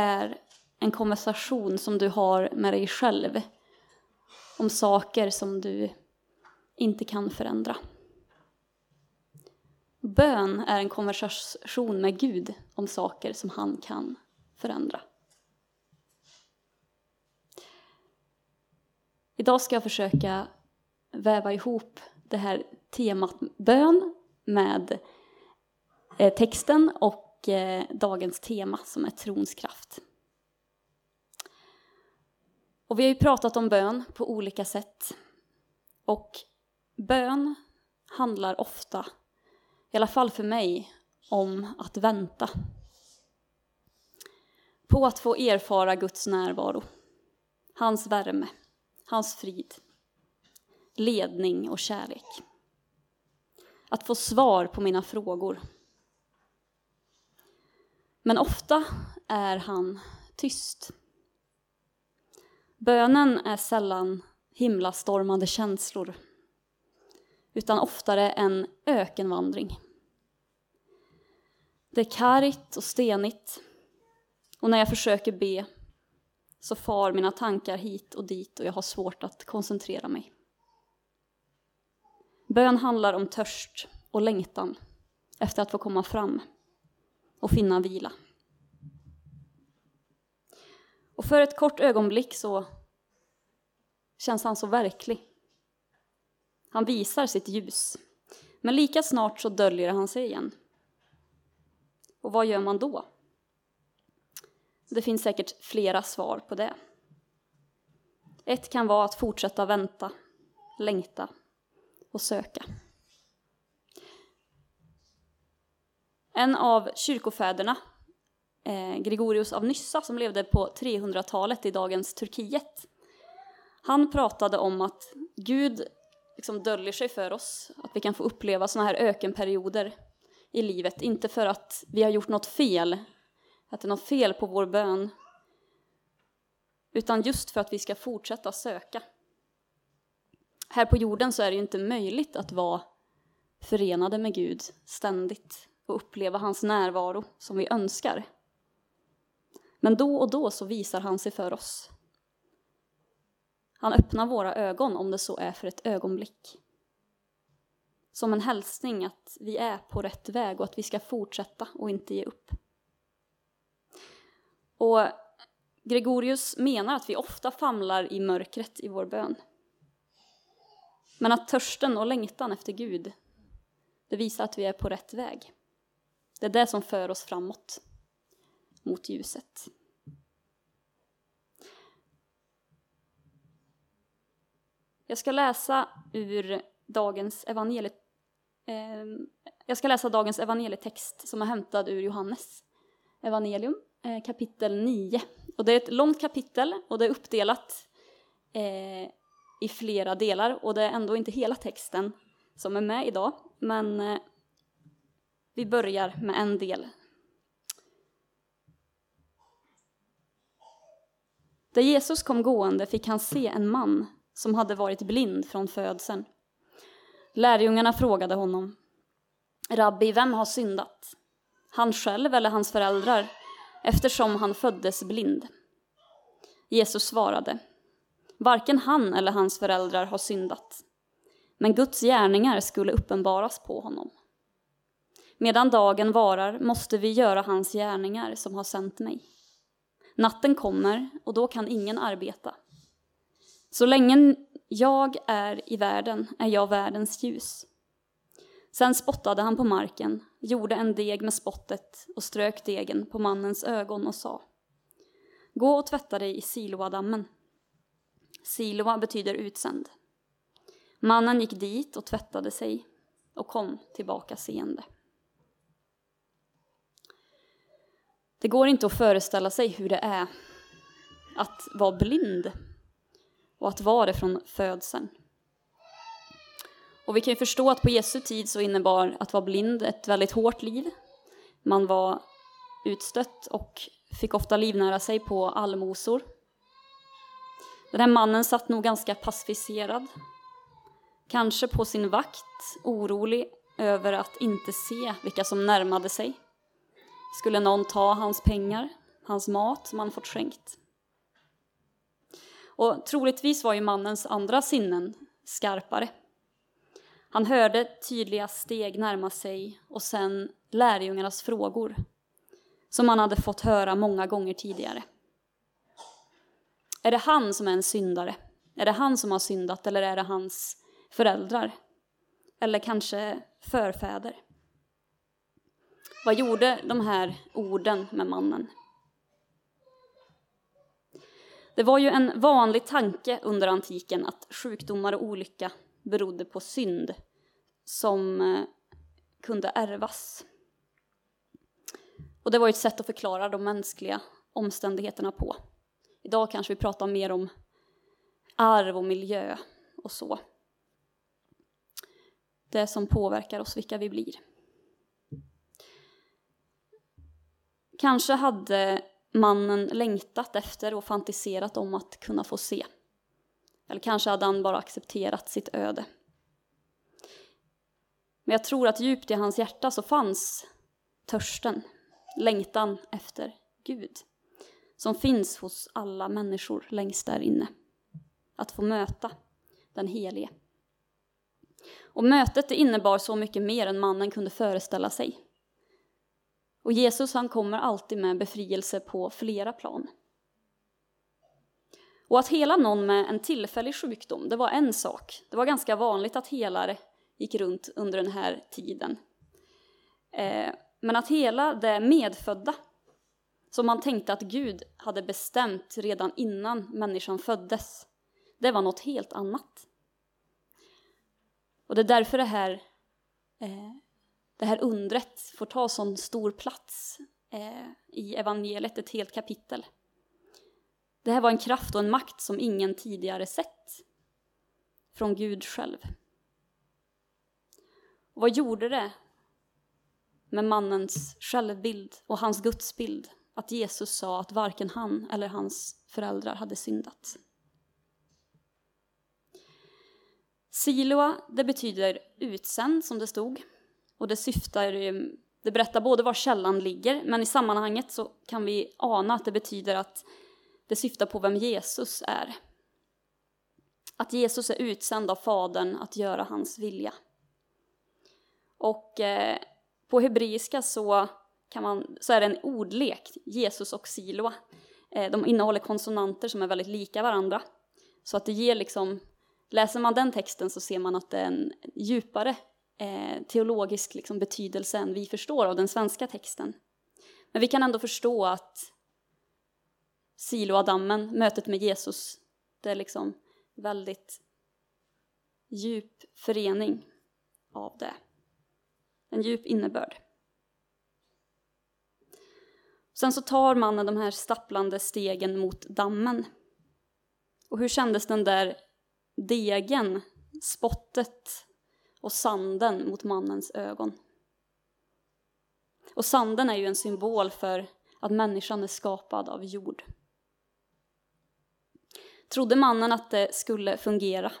är en konversation som du har med dig själv om saker som du inte kan förändra. Bön är en konversation med Gud om saker som han kan förändra. Idag ska jag försöka väva ihop det här temat bön med eh, texten och eh, dagens tema som är trons kraft. Och vi har ju pratat om bön på olika sätt. Och bön handlar ofta, i alla fall för mig, om att vänta. På att få erfara Guds närvaro, hans värme, hans frid, ledning och kärlek. Att få svar på mina frågor. Men ofta är han tyst. Bönen är sällan himlastormande känslor utan oftare en ökenvandring. Det är kargt och stenigt och när jag försöker be så far mina tankar hit och dit och jag har svårt att koncentrera mig. Bön handlar om törst och längtan efter att få komma fram och finna vila. Och för ett kort ögonblick så känns han så verklig. Han visar sitt ljus, men lika snart så döljer han sig igen. Och vad gör man då? Det finns säkert flera svar på det. Ett kan vara att fortsätta vänta, längta och söka. En av kyrkofäderna, eh, Gregorius av Nyssa, som levde på 300-talet i dagens Turkiet, han pratade om att Gud liksom döljer sig för oss, att vi kan få uppleva sådana här ökenperioder i livet, inte för att vi har gjort något fel, att det är något fel på vår bön, utan just för att vi ska fortsätta söka. Här på jorden så är det ju inte möjligt att vara förenade med Gud ständigt och uppleva hans närvaro som vi önskar. Men då och då så visar han sig för oss. Han öppnar våra ögon om det så är för ett ögonblick. Som en hälsning att vi är på rätt väg och att vi ska fortsätta och inte ge upp. Och Gregorius menar att vi ofta famlar i mörkret i vår bön. Men att törsten och längtan efter Gud, det visar att vi är på rätt väg. Det är det som för oss framåt, mot ljuset. Jag ska läsa ur dagens evangeliet ehm, jag ska läsa dagens evangelietext som är hämtad ur Johannes evangelium, eh, kapitel 9. Och det är ett långt kapitel och det är uppdelat eh, i flera delar och det är ändå inte hela texten som är med idag, men eh, vi börjar med en del. Där Jesus kom gående fick han se en man som hade varit blind från födseln. Lärjungarna frågade honom, Rabbi, vem har syndat? Han själv eller hans föräldrar, eftersom han föddes blind? Jesus svarade, varken han eller hans föräldrar har syndat, men Guds gärningar skulle uppenbaras på honom. Medan dagen varar måste vi göra hans gärningar som har sänt mig. Natten kommer och då kan ingen arbeta. Så länge jag är i världen är jag världens ljus. Sen spottade han på marken, gjorde en deg med spottet och strök degen på mannens ögon och sa Gå och tvätta dig i Siloadammen. Siloa betyder utsänd. Mannen gick dit och tvättade sig och kom tillbaka seende. Det går inte att föreställa sig hur det är att vara blind och att vara det från födseln. Och vi kan ju förstå att på Jesu tid så innebar att vara blind ett väldigt hårt liv. Man var utstött och fick ofta livnära sig på allmosor. Den här mannen satt nog ganska pacificerad, kanske på sin vakt, orolig över att inte se vilka som närmade sig. Skulle någon ta hans pengar? hans mat som han fått skänkt. Och troligtvis var ju mannens andra sinnen skarpare. Han hörde tydliga steg närma sig och sen lärjungarnas frågor som han hade fått höra många gånger tidigare. Är det han som är en syndare? Är det han som har syndat eller är det hans föräldrar? Eller kanske förfäder? Vad gjorde de här orden med mannen? Det var ju en vanlig tanke under antiken att sjukdomar och olycka berodde på synd som eh, kunde ärvas. Och det var ett sätt att förklara de mänskliga omständigheterna på. Idag kanske vi pratar mer om arv och miljö och så. Det som påverkar oss, vilka vi blir. Kanske hade mannen längtat efter och fantiserat om att kunna få se. Eller kanske hade han bara accepterat sitt öde. Men jag tror att djupt i hans hjärta så fanns törsten, längtan efter Gud som finns hos alla människor längst där inne. Att få möta den helige. Och mötet det innebar så mycket mer än mannen kunde föreställa sig. Och Jesus han kommer alltid med befrielse på flera plan. Och att hela någon med en tillfällig sjukdom, det var en sak. Det var ganska vanligt att helare gick runt under den här tiden. Eh, men att hela det medfödda, som man tänkte att Gud hade bestämt redan innan människan föddes, det var något helt annat. Och det är därför det här, eh, det här undret får ta sån stor plats eh, i evangeliet, ett helt kapitel. Det här var en kraft och en makt som ingen tidigare sett från Gud själv. Och vad gjorde det med mannens självbild och hans gudsbild att Jesus sa att varken han eller hans föräldrar hade syndat? Siloa, det betyder utsänd som det stod. Och det syftar, det berättar både var källan ligger, men i sammanhanget så kan vi ana att det betyder att det syftar på vem Jesus är. Att Jesus är utsänd av Fadern att göra hans vilja. Och eh, på hebreiska så, kan man, så är det en ordlek, Jesus och Siloa. Eh, de innehåller konsonanter som är väldigt lika varandra. Så att det ger liksom, läser man den texten så ser man att det är en djupare eh, teologisk liksom, betydelse än vi förstår av den svenska texten. Men vi kan ändå förstå att Siloadammen, mötet med Jesus, det är liksom väldigt djup förening av det. En djup innebörd. Sen så tar mannen de här stapplande stegen mot dammen. Och hur kändes den där degen, spottet och sanden mot mannens ögon? Och sanden är ju en symbol för att människan är skapad av jord. Trodde mannen att det skulle fungera?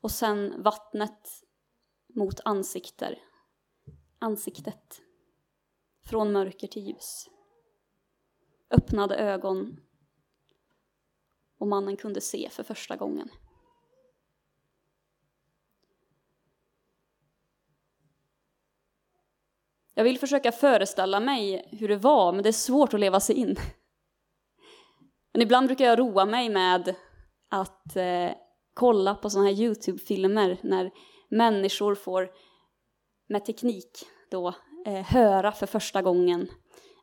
Och sen vattnet mot ansikter, ansiktet. Från mörker till ljus. Öppnade ögon och mannen kunde se för första gången. Jag vill försöka föreställa mig hur det var, men det är svårt att leva sig in. Men ibland brukar jag roa mig med att eh, kolla på sådana här Youtube-filmer när människor får med teknik då eh, höra för första gången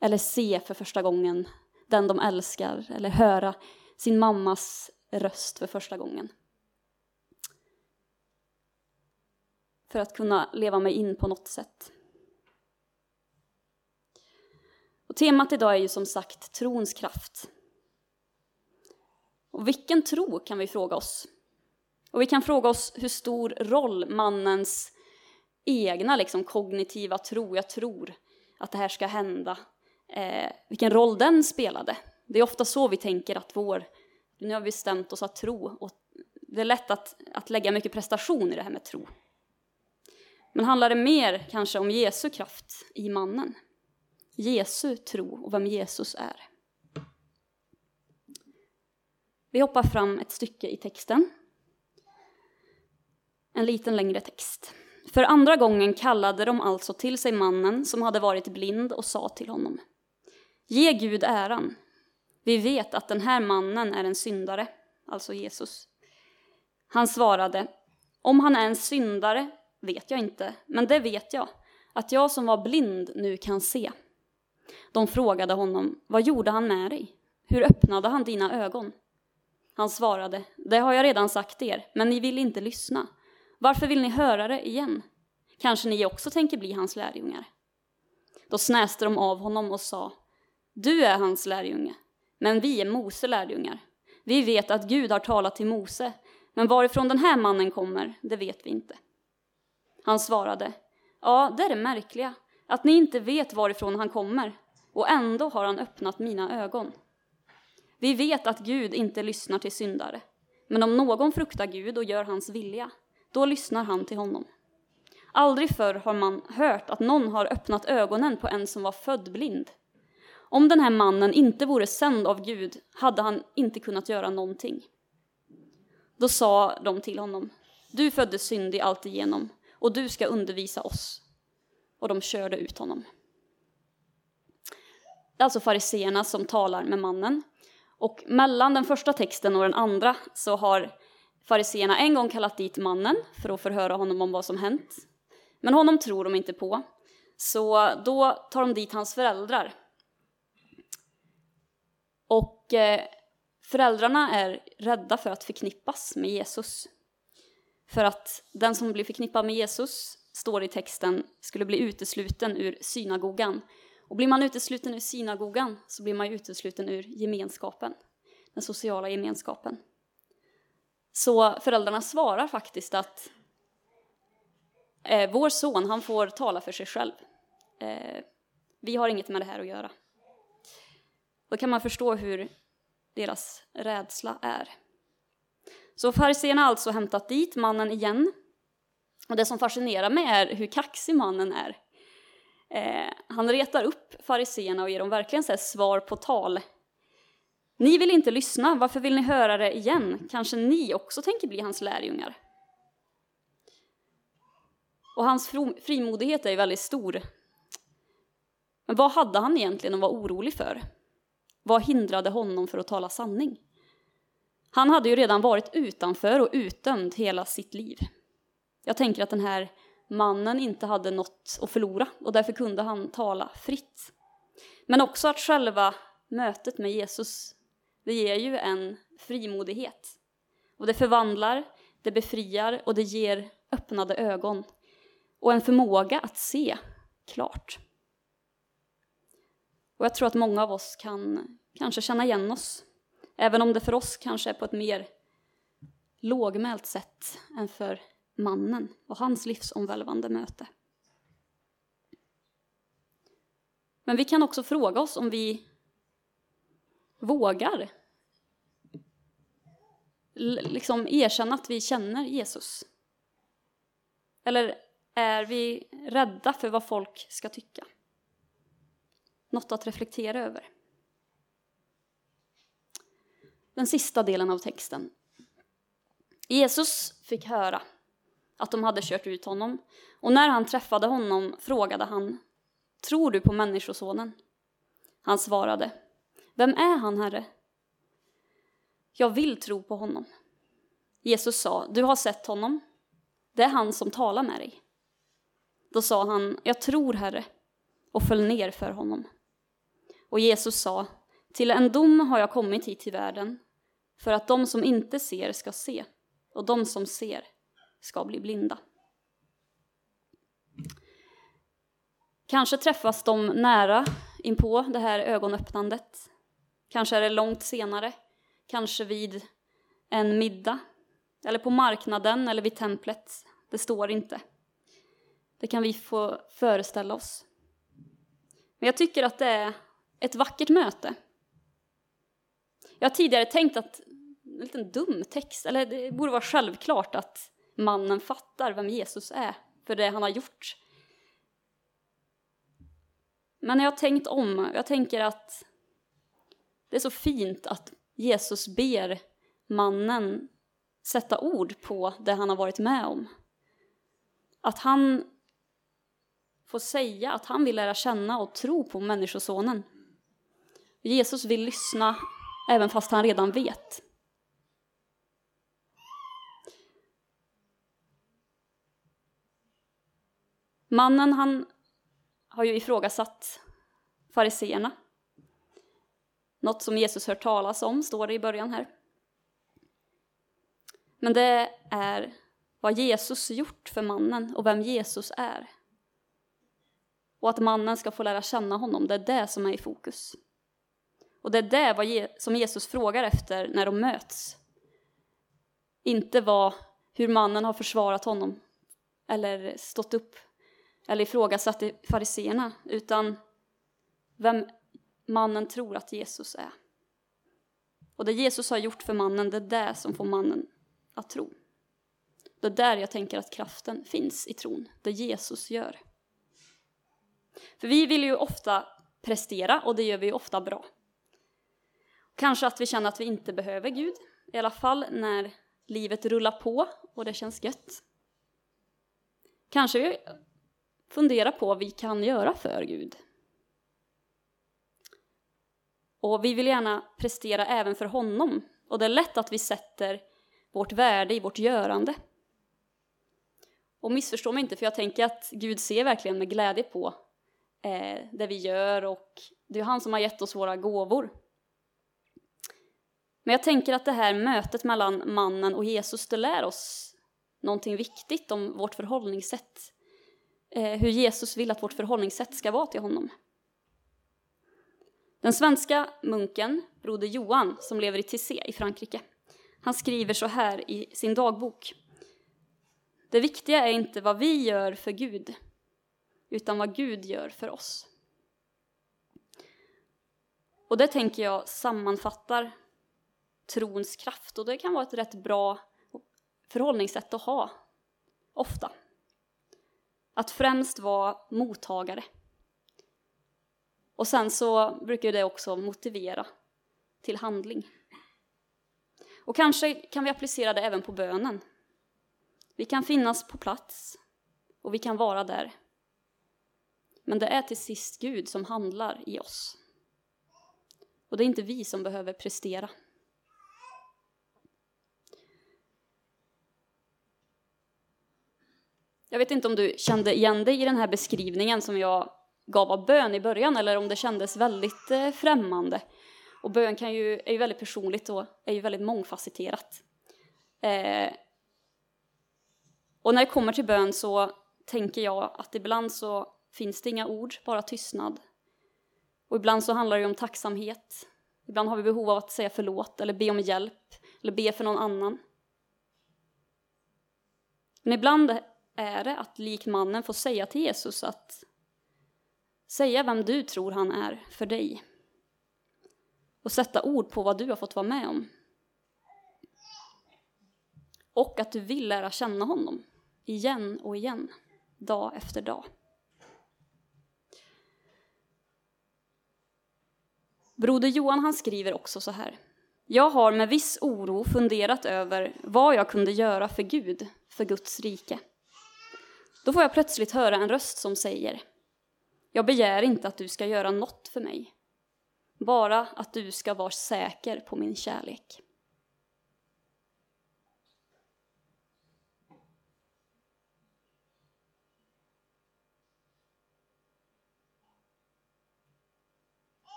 eller se för första gången den de älskar eller höra sin mammas röst för första gången. För att kunna leva mig in på något sätt. Och temat idag är ju som sagt trons kraft. Och vilken tro kan vi fråga oss? Och vi kan fråga oss hur stor roll mannens egna liksom, kognitiva tro, jag tror att det här ska hända, eh, vilken roll den spelade. Det är ofta så vi tänker att vår, nu har vi bestämt oss att tro och det är lätt att, att lägga mycket prestation i det här med tro. Men handlar det mer kanske om Jesu kraft i mannen? Jesu tro och vem Jesus är. Vi hoppar fram ett stycke i texten. En liten längre text. För andra gången kallade de alltså till sig mannen som hade varit blind och sa till honom. Ge Gud äran. Vi vet att den här mannen är en syndare, alltså Jesus. Han svarade, om han är en syndare vet jag inte, men det vet jag, att jag som var blind nu kan se. De frågade honom, vad gjorde han med dig? Hur öppnade han dina ögon? Han svarade, det har jag redan sagt er, men ni vill inte lyssna. Varför vill ni höra det igen? Kanske ni också tänker bli hans lärjungar? Då snäste de av honom och sa, du är hans lärjunge, men vi är Mose lärjungar. Vi vet att Gud har talat till Mose, men varifrån den här mannen kommer, det vet vi inte. Han svarade, ja, det är det märkliga, att ni inte vet varifrån han kommer, och ändå har han öppnat mina ögon. Vi vet att Gud inte lyssnar till syndare, men om någon fruktar Gud och gör hans vilja, då lyssnar han till honom. Aldrig förr har man hört att någon har öppnat ögonen på en som var född blind. Om den här mannen inte vore sänd av Gud hade han inte kunnat göra någonting. Då sa de till honom, du föddes syndig alltigenom och du ska undervisa oss. Och de körde ut honom. Det är alltså fariseerna som talar med mannen. Och mellan den första texten och den andra så har fariseerna en gång kallat dit mannen för att förhöra honom om vad som hänt. Men honom tror de inte på. Så då tar de dit hans föräldrar. Och eh, föräldrarna är rädda för att förknippas med Jesus. För att den som blir förknippad med Jesus, står i texten, skulle bli utesluten ur synagogan. Och blir man utesluten ur synagogan så blir man utesluten ur gemenskapen, den sociala gemenskapen. Så föräldrarna svarar faktiskt att eh, vår son, han får tala för sig själv. Eh, vi har inget med det här att göra. Då kan man förstå hur deras rädsla är. Så fariséerna har alltså hämtat dit mannen igen. Och det som fascinerar mig är hur kaxig mannen är. Eh, han retar upp fariséerna och ger dem verkligen så svar på tal. Ni vill inte lyssna, varför vill ni höra det igen? Kanske ni också tänker bli hans lärjungar? Och hans frimodighet är väldigt stor. Men vad hade han egentligen att vara orolig för? Vad hindrade honom för att tala sanning? Han hade ju redan varit utanför och utdömd hela sitt liv. Jag tänker att den här mannen inte hade något att förlora och därför kunde han tala fritt. Men också att själva mötet med Jesus, det ger ju en frimodighet. Och det förvandlar, det befriar och det ger öppnade ögon och en förmåga att se klart. Och jag tror att många av oss kan kanske känna igen oss Även om det för oss kanske är på ett mer lågmält sätt än för mannen och hans livsomvälvande möte. Men vi kan också fråga oss om vi vågar liksom erkänna att vi känner Jesus. Eller är vi rädda för vad folk ska tycka? Något att reflektera över den sista delen av texten. Jesus fick höra att de hade kört ut honom och när han träffade honom frågade han Tror du på Människosonen? Han svarade Vem är han, Herre? Jag vill tro på honom. Jesus sa, du har sett honom. Det är han som talar med dig. Då sa han, jag tror, Herre, och föll ner för honom. Och Jesus sa, till en dom har jag kommit hit till världen för att de som inte ser ska se och de som ser ska bli blinda. Kanske träffas de nära inpå det här ögonöppnandet. Kanske är det långt senare, kanske vid en middag eller på marknaden eller vid templet. Det står inte. Det kan vi få föreställa oss. Men jag tycker att det är ett vackert möte. Jag har tidigare tänkt att en liten dum text, eller det borde vara självklart att mannen fattar vem Jesus är för det han har gjort. Men jag har tänkt om, jag tänker att det är så fint att Jesus ber mannen sätta ord på det han har varit med om. Att han får säga att han vill lära känna och tro på Människosonen. Jesus vill lyssna även fast han redan vet. Mannen han har ju ifrågasatt fariseerna. Något som Jesus hört talas om, står det i början här. Men det är vad Jesus gjort för mannen och vem Jesus är. Och att mannen ska få lära känna honom, det är det som är i fokus. Och det är det som Jesus frågar efter när de möts. Inte vad, hur mannen har försvarat honom eller stått upp eller ifrågasatte fariseerna, utan vem mannen tror att Jesus är. Och det Jesus har gjort för mannen, det är det som får mannen att tro. Det är där jag tänker att kraften finns i tron, det Jesus gör. För vi vill ju ofta prestera och det gör vi ju ofta bra. Kanske att vi känner att vi inte behöver Gud, i alla fall när livet rullar på och det känns gött. Kanske Fundera på vad vi kan göra för Gud. Och vi vill gärna prestera även för honom. Och det är lätt att vi sätter vårt värde i vårt görande. Och missförstå mig inte, för jag tänker att Gud ser verkligen med glädje på eh, det vi gör och det är han som har gett oss våra gåvor. Men jag tänker att det här mötet mellan mannen och Jesus, det lär oss någonting viktigt om vårt förhållningssätt. Eh, hur Jesus vill att vårt förhållningssätt ska vara till honom. Den svenska munken, broder Johan, som lever i Tissé i Frankrike, han skriver så här i sin dagbok. Det viktiga är inte vad vi gör för Gud, utan vad Gud gör för oss. Och det tänker jag sammanfattar trons kraft och det kan vara ett rätt bra förhållningssätt att ha, ofta. Att främst vara mottagare. Och sen så brukar det också motivera till handling. Och kanske kan vi applicera det även på bönen. Vi kan finnas på plats och vi kan vara där. Men det är till sist Gud som handlar i oss. Och det är inte vi som behöver prestera. Jag vet inte om du kände igen dig i den här beskrivningen som jag gav av bön i början eller om det kändes väldigt eh, främmande. Och bön kan ju, är ju väldigt personligt och är ju väldigt mångfacetterat. Eh, och när det kommer till bön så tänker jag att ibland så finns det inga ord, bara tystnad. Och ibland så handlar det om tacksamhet. Ibland har vi behov av att säga förlåt eller be om hjälp eller be för någon annan. Men ibland är det att likt mannen få säga till Jesus att säga vem du tror han är för dig och sätta ord på vad du har fått vara med om. Och att du vill lära känna honom igen och igen, dag efter dag. Broder Johan han skriver också så här. Jag har med viss oro funderat över vad jag kunde göra för Gud, för Guds rike. Då får jag plötsligt höra en röst som säger Jag begär inte att du ska göra något för mig. Bara att du ska vara säker på min kärlek.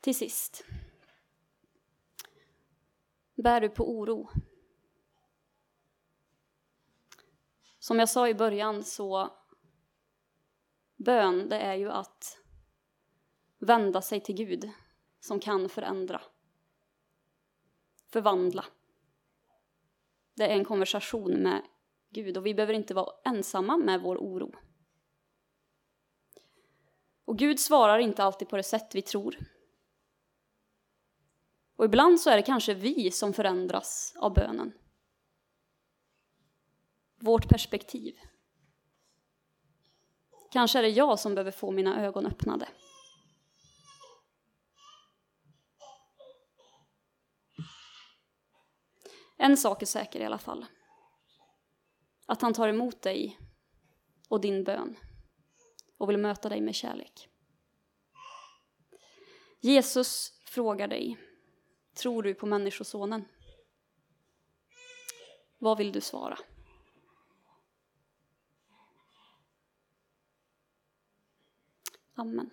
Till sist. Bär du på oro? Som jag sa i början så bön, det är ju att vända sig till Gud som kan förändra, förvandla. Det är en konversation med Gud och vi behöver inte vara ensamma med vår oro. Och Gud svarar inte alltid på det sätt vi tror. Och ibland så är det kanske vi som förändras av bönen vårt perspektiv. Kanske är det jag som behöver få mina ögon öppnade. En sak är säker i alla fall. Att han tar emot dig och din bön och vill möta dig med kärlek. Jesus frågar dig, tror du på Människosonen? Vad vill du svara? Amen.